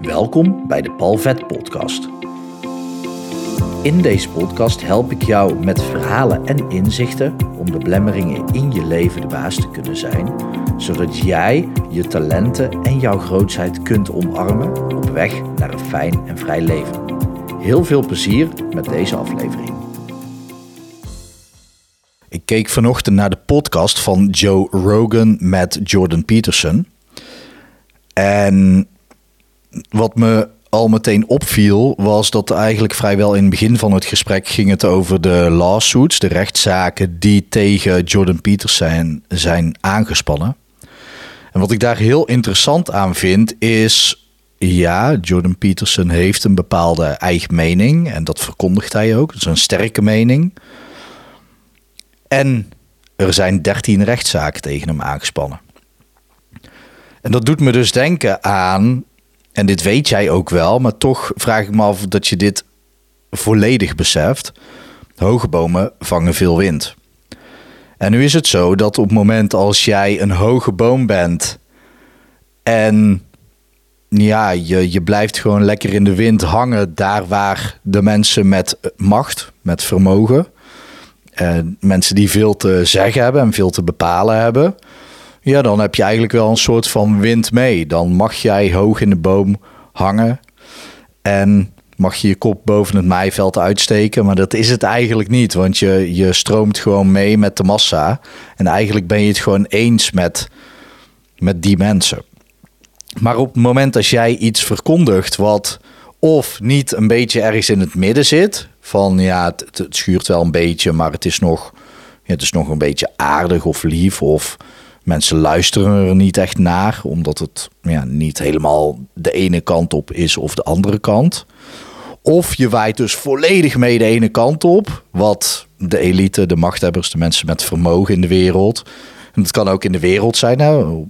Welkom bij de Palvet Podcast. In deze podcast help ik jou met verhalen en inzichten om de blemmeringen in je leven de baas te kunnen zijn, zodat jij je talenten en jouw grootheid kunt omarmen op weg naar een fijn en vrij leven. Heel veel plezier met deze aflevering. Ik keek vanochtend naar de podcast van Joe Rogan met Jordan Peterson. En wat me al meteen opviel, was dat eigenlijk vrijwel in het begin van het gesprek ging het over de lawsuits, de rechtszaken die tegen Jordan Peterson zijn aangespannen. En wat ik daar heel interessant aan vind, is ja, Jordan Peterson heeft een bepaalde eigen mening en dat verkondigt hij ook. Dat is een sterke mening. En er zijn 13 rechtszaken tegen hem aangespannen. En dat doet me dus denken aan, en dit weet jij ook wel, maar toch vraag ik me af dat je dit volledig beseft. Hoge bomen vangen veel wind. En nu is het zo dat op het moment als jij een hoge boom bent en ja, je, je blijft gewoon lekker in de wind hangen daar waar de mensen met macht, met vermogen, uh, mensen die veel te zeggen hebben en veel te bepalen hebben, ja, dan heb je eigenlijk wel een soort van wind mee. Dan mag jij hoog in de boom hangen en mag je je kop boven het maaiveld uitsteken. Maar dat is het eigenlijk niet, want je, je stroomt gewoon mee met de massa. En eigenlijk ben je het gewoon eens met, met die mensen. Maar op het moment dat jij iets verkondigt wat of niet een beetje ergens in het midden zit, van ja, het, het schuurt wel een beetje, maar het is nog, het is nog een beetje aardig of lief of mensen luisteren er niet echt naar, omdat het ja, niet helemaal de ene kant op is of de andere kant. Of je waait dus volledig mee de ene kant op, wat de elite, de machthebbers, de mensen met vermogen in de wereld. En het kan ook in de wereld zijn,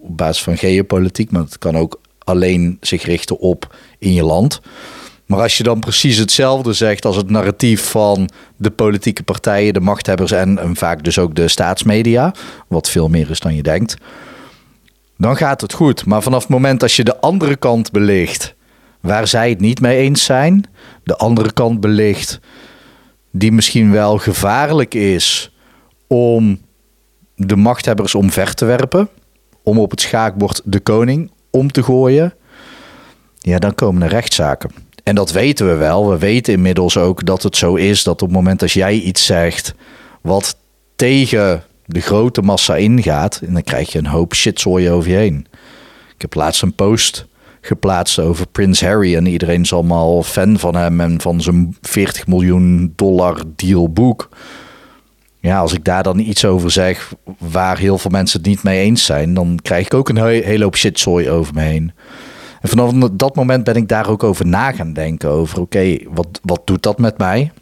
op basis van geopolitiek, maar het kan ook alleen zich richten op in je land. Maar als je dan precies hetzelfde zegt als het narratief van de politieke partijen, de machthebbers en, vaak dus ook de staatsmedia, wat veel meer is dan je denkt, dan gaat het goed. Maar vanaf het moment dat je de andere kant belicht, waar zij het niet mee eens zijn, de andere kant belicht, die misschien wel gevaarlijk is om de machthebbers omver te werpen, om op het schaakbord de koning om te gooien, ja, dan komen er rechtszaken. En dat weten we wel. We weten inmiddels ook dat het zo is dat op het moment dat jij iets zegt wat tegen de grote massa ingaat, dan krijg je een hoop shitzooi over je heen. Ik heb laatst een post geplaatst over Prince Harry en iedereen is allemaal fan van hem en van zijn 40 miljoen dollar deal boek. Ja, als ik daar dan iets over zeg waar heel veel mensen het niet mee eens zijn, dan krijg ik ook een hele hoop shitzooi over me heen. En vanaf dat moment ben ik daar ook over na gaan denken. Over oké, wat, wat doet dat met mij?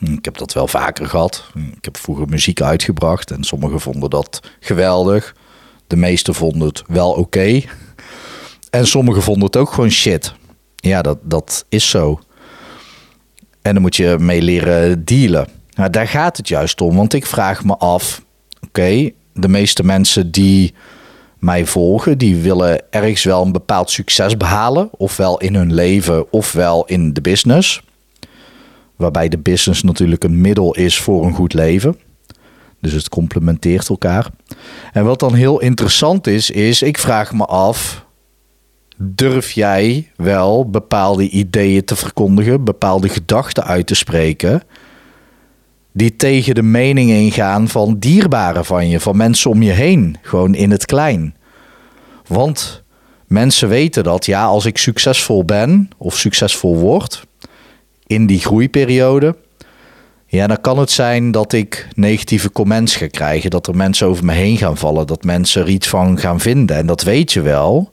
Ik heb dat wel vaker gehad. Ik heb vroeger muziek uitgebracht en sommigen vonden dat geweldig. De meesten vonden het wel oké. En sommigen vonden het ook gewoon shit. Ja, dat, dat is zo. En dan moet je mee leren dealen. Nou, daar gaat het juist om. Want ik vraag me af: oké, de meeste mensen die mij volgen, die willen ergens wel een bepaald succes behalen, ofwel in hun leven ofwel in de business. Waarbij de business natuurlijk een middel is voor een goed leven. Dus het complementeert elkaar. En wat dan heel interessant is, is ik vraag me af: durf jij wel bepaalde ideeën te verkondigen, bepaalde gedachten uit te spreken? Die tegen de mening ingaan van dierbaren van je, van mensen om je heen, gewoon in het klein. Want mensen weten dat, ja, als ik succesvol ben of succesvol word in die groeiperiode, ja, dan kan het zijn dat ik negatieve comments ga krijgen, dat er mensen over me heen gaan vallen, dat mensen er iets van gaan vinden. En dat weet je wel,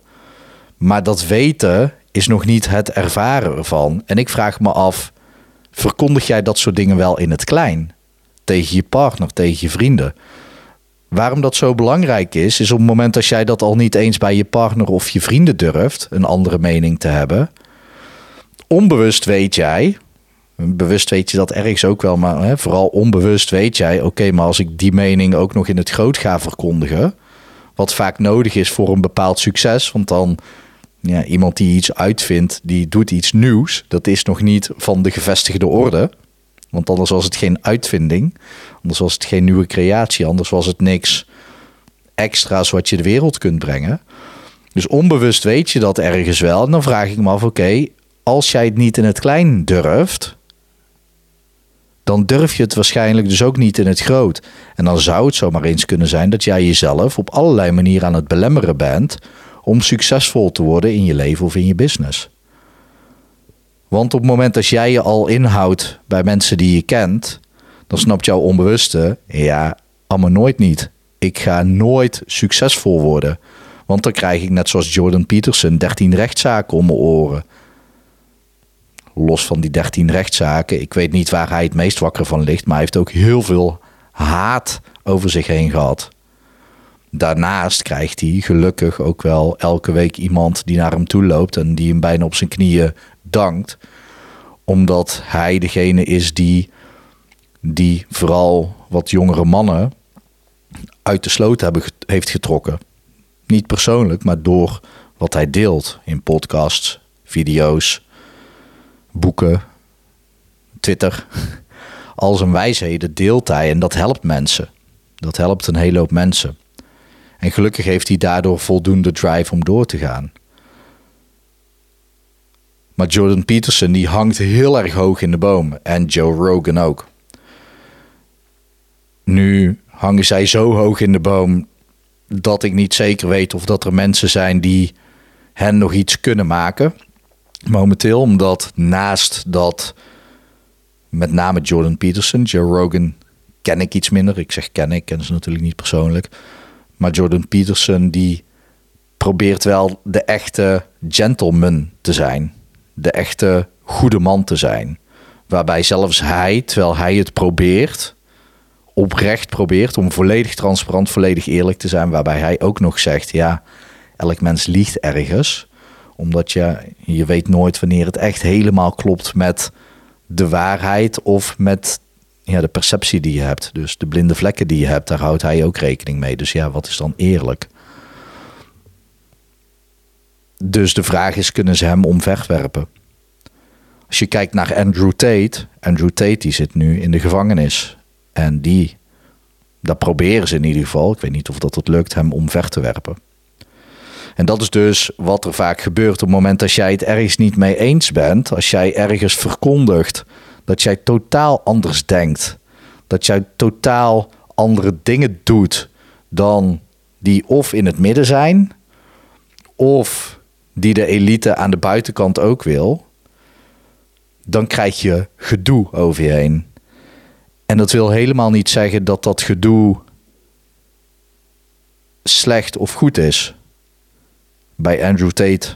maar dat weten is nog niet het ervaren ervan. En ik vraag me af, verkondig jij dat soort dingen wel in het klein? Tegen je partner, tegen je vrienden. Waarom dat zo belangrijk is, is op het moment dat jij dat al niet eens bij je partner of je vrienden durft, een andere mening te hebben. Onbewust weet jij, bewust weet je dat ergens ook wel, maar hè, vooral onbewust weet jij, oké, maar als ik die mening ook nog in het groot ga verkondigen, wat vaak nodig is voor een bepaald succes, want dan Ja, iemand die iets uitvindt, die doet iets nieuws. Dat is nog niet van de gevestigde orde. Want anders was het geen uitvinding. Anders was het geen nieuwe creatie. Anders was het niks extra's wat je de wereld kunt brengen. Dus onbewust weet je dat ergens wel. En dan vraag ik me af, oké, als jij het niet in het klein durft, dan durf je het waarschijnlijk dus ook niet in het groot. En dan zou het zomaar eens kunnen zijn dat jij jezelf op allerlei manieren aan het belemmeren bent om succesvol te worden in je leven of in je business. Want op het moment dat jij je al inhoudt bij mensen die je kent, dan snapt jouw onbewuste, ja, allemaal nooit niet. Ik ga nooit succesvol worden. Want dan krijg ik net zoals Jordan Peterson 13 rechtszaken om mijn oren. Los van die 13 rechtszaken, ik weet niet waar hij het meest wakker van ligt, maar hij heeft ook heel veel haat over zich heen gehad. Daarnaast krijgt hij gelukkig ook wel elke week iemand die naar hem toe loopt en die hem bijna op zijn knieën dankt. Omdat hij degene is die, die vooral wat jongere mannen uit de sloot hebben, heeft getrokken. Niet persoonlijk, maar door wat hij deelt in podcasts, video's, boeken, Twitter. Al zijn wijsheden deelt hij en dat helpt mensen. Dat helpt een hele hoop mensen. En gelukkig heeft hij daardoor voldoende drive om door te gaan. Maar Jordan Peterson die hangt heel erg hoog in de boom. En Joe Rogan ook. Nu hangen zij zo hoog in de boom dat ik niet zeker weet of dat er mensen zijn die hen nog iets kunnen maken. Momenteel, omdat naast dat met name Jordan Peterson, Joe Rogan ken ik iets minder. Ik zeg ken ik, ken ze natuurlijk niet persoonlijk. Maar Jordan Peterson die probeert wel de echte gentleman te zijn. De echte goede man te zijn. Waarbij zelfs hij, terwijl hij het probeert, oprecht probeert om volledig transparant, volledig eerlijk te zijn. Waarbij hij ook nog zegt, ja, elk mens liegt ergens. Omdat je, je weet nooit wanneer het echt helemaal klopt met de waarheid of met ja, de perceptie die je hebt. Dus de blinde vlekken die je hebt, daar houdt hij ook rekening mee. Dus ja, wat is dan eerlijk? Dus de vraag is, kunnen ze hem omverwerpen? Als je kijkt naar Andrew Tate, Andrew Tate die zit nu in de gevangenis. En die, dat proberen ze in ieder geval, ik weet niet of dat het lukt, hem omver te werpen. En dat is dus wat er vaak gebeurt op het moment dat jij het ergens niet mee eens bent. Als jij ergens verkondigt dat jij totaal anders denkt. Dat jij totaal andere dingen doet dan die of in het midden zijn, of die de elite aan de buitenkant ook wil, dan krijg je gedoe over je heen. En dat wil helemaal niet zeggen dat dat gedoe slecht of goed is. Bij Andrew Tate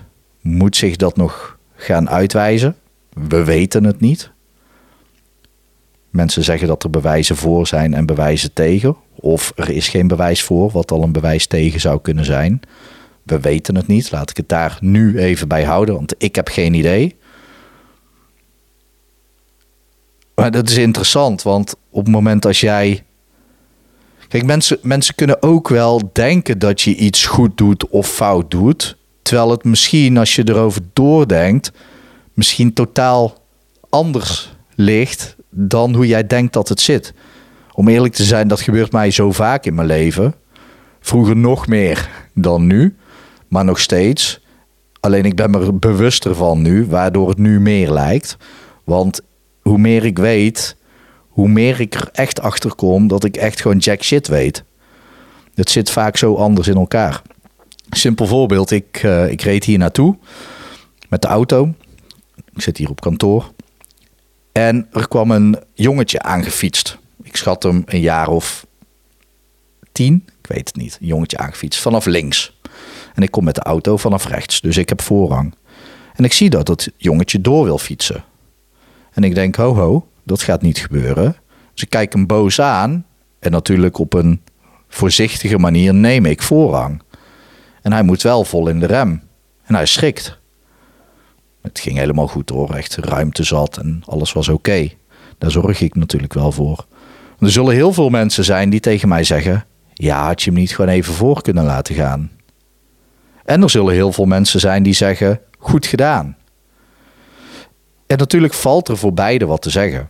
moet zich dat nog gaan uitwijzen. We weten het niet. Mensen zeggen dat er bewijzen voor zijn en bewijzen tegen. Of er is geen bewijs voor, wat al een bewijs tegen zou kunnen zijn. We weten het niet. Laat ik het daar nu even bij houden, want ik heb geen idee. Maar dat is interessant, want op het moment als jij. Kijk, mensen, mensen kunnen ook wel denken dat je iets goed doet of fout doet. Terwijl het misschien, als je erover doordenkt, misschien totaal anders ligt dan hoe jij denkt dat het zit. Om eerlijk te zijn, dat gebeurt mij zo vaak in mijn leven. Vroeger nog meer dan nu, maar nog steeds. Alleen ik ben me bewuster van nu, waardoor het nu meer lijkt. Want hoe meer ik weet, hoe meer ik er echt achter kom dat ik echt gewoon jack shit weet. Het zit vaak zo anders in elkaar. Simpel voorbeeld, ik, uh, ik reed hier naartoe met de auto. Ik zit hier op kantoor. En er kwam een jongetje aangefietst. Ik schat hem een jaar of tien, ik weet het niet. Een jongetje aangefietst vanaf links. En ik kom met de auto vanaf rechts, dus ik heb voorrang. En ik zie dat het jongetje door wil fietsen. En ik denk, ho ho, dat gaat niet gebeuren. Dus ik kijk hem boos aan. En natuurlijk op een voorzichtige manier neem ik voorrang. En hij moet wel vol in de rem. En hij schrikt. Het ging helemaal goed hoor, echt ruimte zat en alles was oké. Daar zorg ik natuurlijk wel voor. Er zullen heel veel mensen zijn die tegen mij zeggen: Ja, had je hem niet gewoon even voor kunnen laten gaan? En er zullen heel veel mensen zijn die zeggen: goed gedaan. En natuurlijk valt er voor beide wat te zeggen.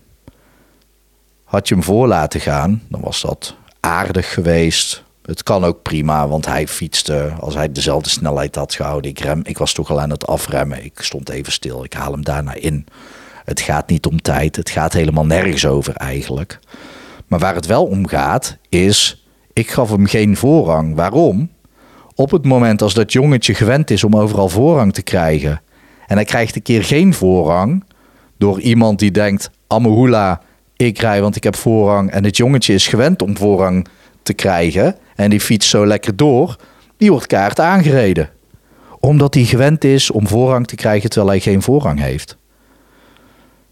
Had je hem voor laten gaan, dan was dat aardig geweest. Het kan ook prima, want hij fietste als hij dezelfde snelheid had gehouden. Ik, rem, ik was toch al aan het afremmen. Ik stond even stil. Ik haal hem daarna in. Het gaat niet om tijd. Het gaat helemaal nergens over eigenlijk. Maar waar het wel om gaat, is: ik gaf hem geen voorrang. Waarom? Op het moment als dat jongetje gewend is om overal voorrang te krijgen. En hij krijgt een keer geen voorrang door iemand die denkt: Amahula, ik rij want ik heb voorrang. En het jongetje is gewend om voorrang te krijgen. En die fietst zo lekker door. Die wordt kaart aangereden. Omdat hij gewend is om voorrang te krijgen terwijl hij geen voorrang heeft.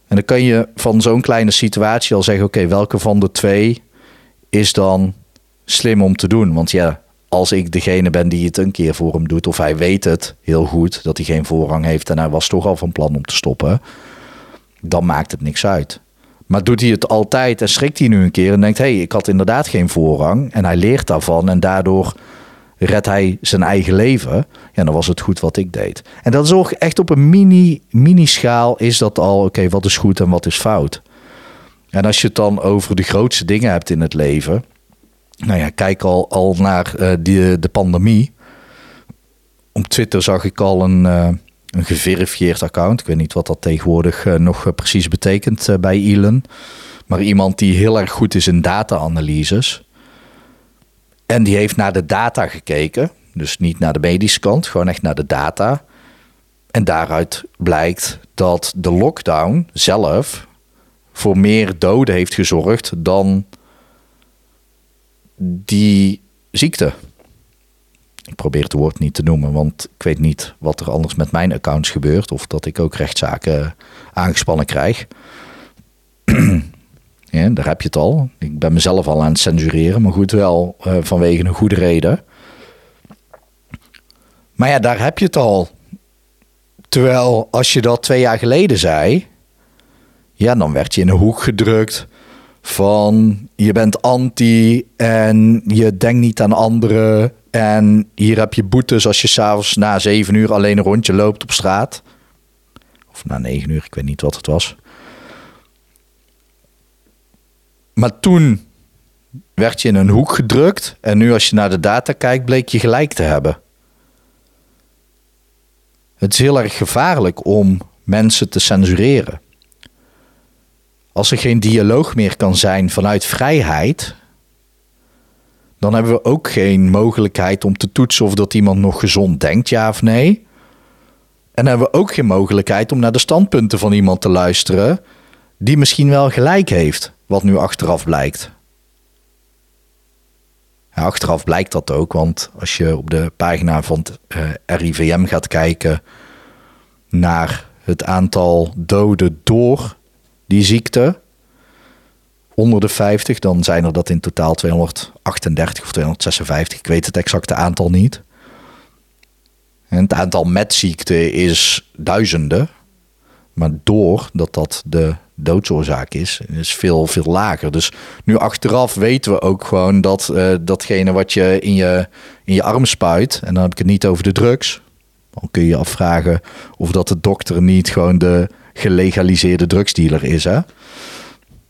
En dan kan je van zo'n kleine situatie al zeggen: oké, welke van de twee is dan slim om te doen? Want ja, als ik degene ben die het een keer voor hem doet, of hij weet het heel goed dat hij geen voorrang heeft en hij was toch al van plan om te stoppen, dan maakt het niks uit. Maar doet hij het altijd en schrikt hij nu een keer en denkt: hé, hey, ik had inderdaad geen voorrang. En hij leert daarvan en daardoor redt hij zijn eigen leven. Ja, dan was het goed wat ik deed. En dat is ook echt op een mini, mini schaal is dat al, oké, wat is goed en wat is fout. En als je het dan over de grootste dingen hebt in het leven. Nou ja, kijk al, al naar uh, die, de pandemie. Op Twitter zag ik al een, uh, een geverifieerd account. Ik weet niet wat dat tegenwoordig uh, nog precies betekent bij Elon. Maar iemand die heel erg goed is in data-analyses. En die heeft naar de data gekeken. Dus niet naar de medische kant, gewoon echt naar de data. En daaruit blijkt dat de lockdown zelf voor meer doden heeft gezorgd dan die ziekte. Ik probeer het woord niet te noemen, want ik weet niet wat er anders met mijn accounts gebeurt. Of dat ik ook rechtszaken aangespannen krijg. Ja, daar heb je het al. Ik ben mezelf al aan het censureren, maar goed, wel uh, vanwege een goede reden. Maar ja, daar heb je het al. Terwijl als je dat twee jaar geleden zei, ja, dan werd je in een hoek gedrukt van je bent anti en je denkt niet aan anderen. En hier heb je boetes als je s'avonds na zeven uur alleen een rondje loopt op straat. Of na negen uur, ik weet niet wat het was. Maar toen werd je in een hoek gedrukt. En nu als je naar de data kijkt, bleek je gelijk te hebben. Het is heel erg gevaarlijk om mensen te censureren. Als er geen dialoog meer kan zijn vanuit vrijheid, dan hebben we ook geen mogelijkheid om te toetsen of dat iemand nog gezond denkt, ja of nee. En hebben we ook geen mogelijkheid om naar de standpunten van iemand te luisteren die misschien wel gelijk heeft wat nu achteraf blijkt. Achteraf blijkt dat ook, want als je op de pagina van het eh, RIVM gaat kijken naar het aantal doden door die ziekte onder de 50, dan zijn er dat in totaal 238 of 256. Ik weet het exacte aantal niet. En het aantal met ziekte is duizenden. Maar door dat dat de doodsoorzaak is, is veel, veel lager. Dus nu achteraf weten we ook gewoon dat uh, datgene wat je in, je in je arm spuit, en dan heb ik het niet over de drugs, dan kun je je afvragen of dat de dokter niet gewoon de gelegaliseerde drugsdealer is. Hè?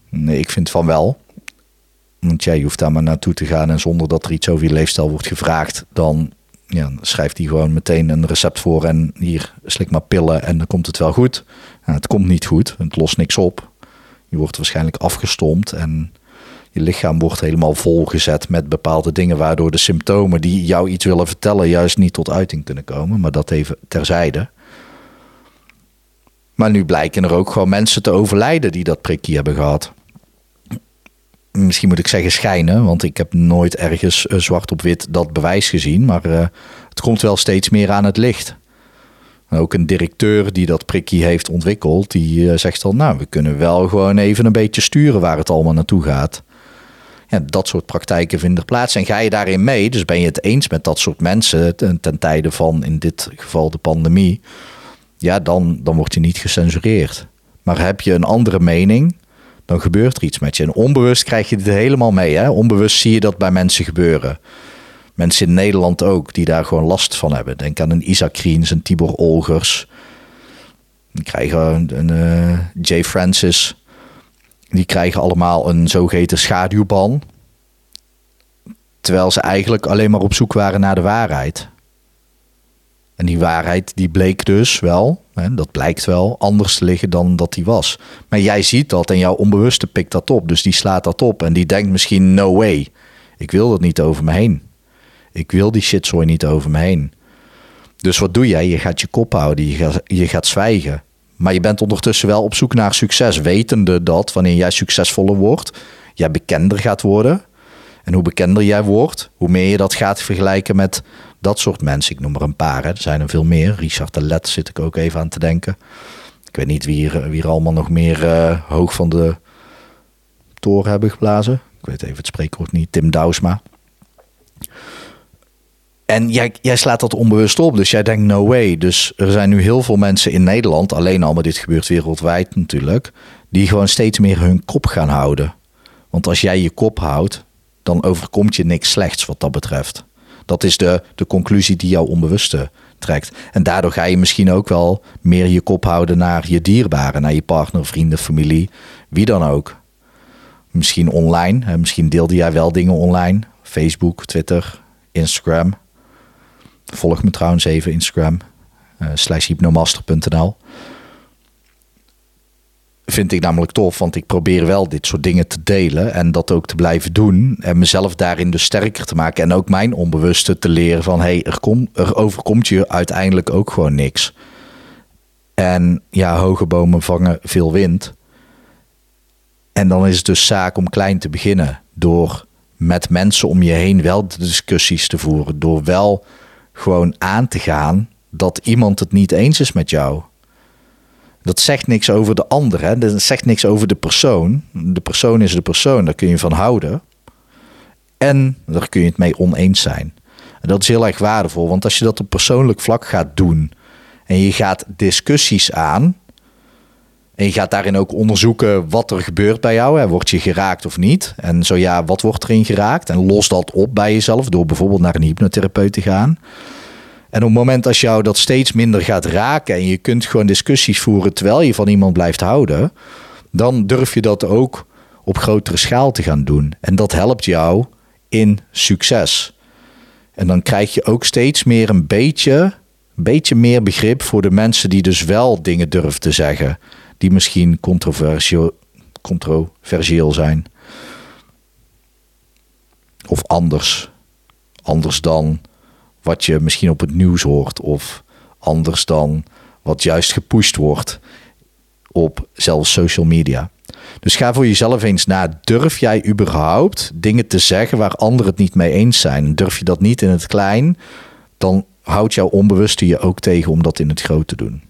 Nee, ik vind van wel. Want jij hoeft daar maar naartoe te gaan en zonder dat er iets over je leefstijl wordt gevraagd, dan ja, schrijft hij gewoon meteen een recept voor en hier slik maar pillen en dan komt het wel goed. Het komt niet goed, het lost niks op. Je wordt waarschijnlijk afgestompt en je lichaam wordt helemaal volgezet met bepaalde dingen, waardoor de symptomen die jou iets willen vertellen juist niet tot uiting kunnen komen. Maar dat even terzijde. Maar nu blijken er ook gewoon mensen te overlijden die dat prikje hebben gehad. Misschien moet ik zeggen schijnen, want ik heb nooit ergens eh, zwart op wit dat bewijs gezien. Maar uh, het komt wel steeds meer aan het licht. Ook een directeur die dat prikkie heeft ontwikkeld, die uh, zegt dan, nou, we kunnen wel gewoon even een beetje sturen waar het allemaal naartoe gaat. Ja, dat soort praktijken vinden plaats. En ga je daarin mee, dus ben je het eens met dat soort mensen ten tijde van in dit geval de pandemie, ja, dan, dan word je niet gecensureerd. Maar heb je een andere mening, dan gebeurt er iets met je. En onbewust krijg je dit helemaal mee. Hè? Onbewust zie je dat bij mensen gebeuren. Mensen in Nederland ook, die daar gewoon last van hebben. Denk aan een Isaac Kriens, een Tibor Olgers. Die krijgen een, uh, Jay Francis. Die krijgen allemaal een zogeheten schaduwban. Terwijl ze eigenlijk alleen maar op zoek waren naar de waarheid. En die waarheid die bleek dus wel, hè, dat blijkt wel, anders te liggen dan dat die was. Maar jij ziet dat en jouw onbewuste pikt dat op. Dus die slaat dat op en die denkt misschien no way. Ik wil dat niet over me heen. Ik wil die shitzooi niet over me heen. Dus wat doe jij? Je gaat je kop houden, je gaat, je gaat zwijgen. Maar je bent ondertussen wel op zoek naar succes, wetende dat wanneer jij succesvoller wordt, jij bekender gaat worden. En hoe bekender jij wordt, hoe meer je dat gaat vergelijken met dat soort mensen. Ik noem er een paar, hè. er zijn er veel meer. Richard de Let zit ik ook even aan te denken. Ik weet niet wie er, wie er allemaal nog meer uh, hoog van de toren hebben geblazen. Ik weet even het spreekwoord niet. Tim Douwsma. En jij, jij slaat dat onbewust op, dus jij denkt no way. Dus er zijn nu heel veel mensen in Nederland, alleen al, maar dit gebeurt wereldwijd natuurlijk, die gewoon steeds meer hun kop gaan houden. Want als jij je kop houdt, dan overkomt je niks slechts wat dat betreft. Dat is de, de conclusie die jouw onbewuste trekt. En daardoor ga je misschien ook wel meer je kop houden naar je dierbaren, naar je partner, vrienden, familie, wie dan ook. Misschien online, misschien deelde jij wel dingen online. Facebook, Twitter, Instagram. Volg me trouwens even Instagram, uh, slash hypnomaster.nl vind ik namelijk tof, want ik probeer wel dit soort dingen te delen en dat ook te blijven doen en mezelf daarin dus sterker te maken en ook mijn onbewuste te leren van hey, er, er overkomt je uiteindelijk ook gewoon niks. En ja, hoge bomen vangen veel wind. En dan is het dus zaak om klein te beginnen door met mensen om je heen wel de discussies te voeren, door wel gewoon aan te gaan dat iemand het niet eens is met jou. Dat zegt niks over de ander. Hè? Dat zegt niks over de persoon. De persoon is de persoon, daar kun je van houden. En daar kun je het mee oneens zijn. En dat is heel erg waardevol, want als je dat op persoonlijk vlak gaat doen en je gaat discussies aan. En je gaat daarin ook onderzoeken wat er gebeurt bij jou. Hè. Word je geraakt of niet? En zo ja, wat wordt erin geraakt? En los dat op bij jezelf door bijvoorbeeld naar een hypnotherapeut te gaan. En op het moment als jou dat steeds minder gaat raken en je kunt gewoon discussies voeren terwijl je van iemand blijft houden, dan durf je dat ook op grotere schaal te gaan doen. En dat helpt jou in succes. En dan krijg je ook steeds meer een beetje, beetje meer begrip voor de mensen die dus wel dingen durven te zeggen, die misschien controversieel, controversieel zijn. Of anders. Anders dan wat je misschien op het nieuws hoort of anders dan wat juist gepusht wordt op zelfs social media. Dus ga voor jezelf eens na. Durf jij überhaupt dingen te zeggen waar anderen het niet mee eens zijn? Durf je dat niet in het klein, dan houdt jouw onbewuste je ook tegen om dat in het groot te doen.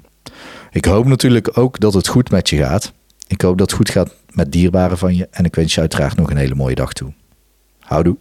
Ik hoop natuurlijk ook dat het goed met je gaat. Ik hoop dat het goed gaat met dierbaren van je. En ik wens je uiteraard nog een hele mooie dag toe. Houdoe.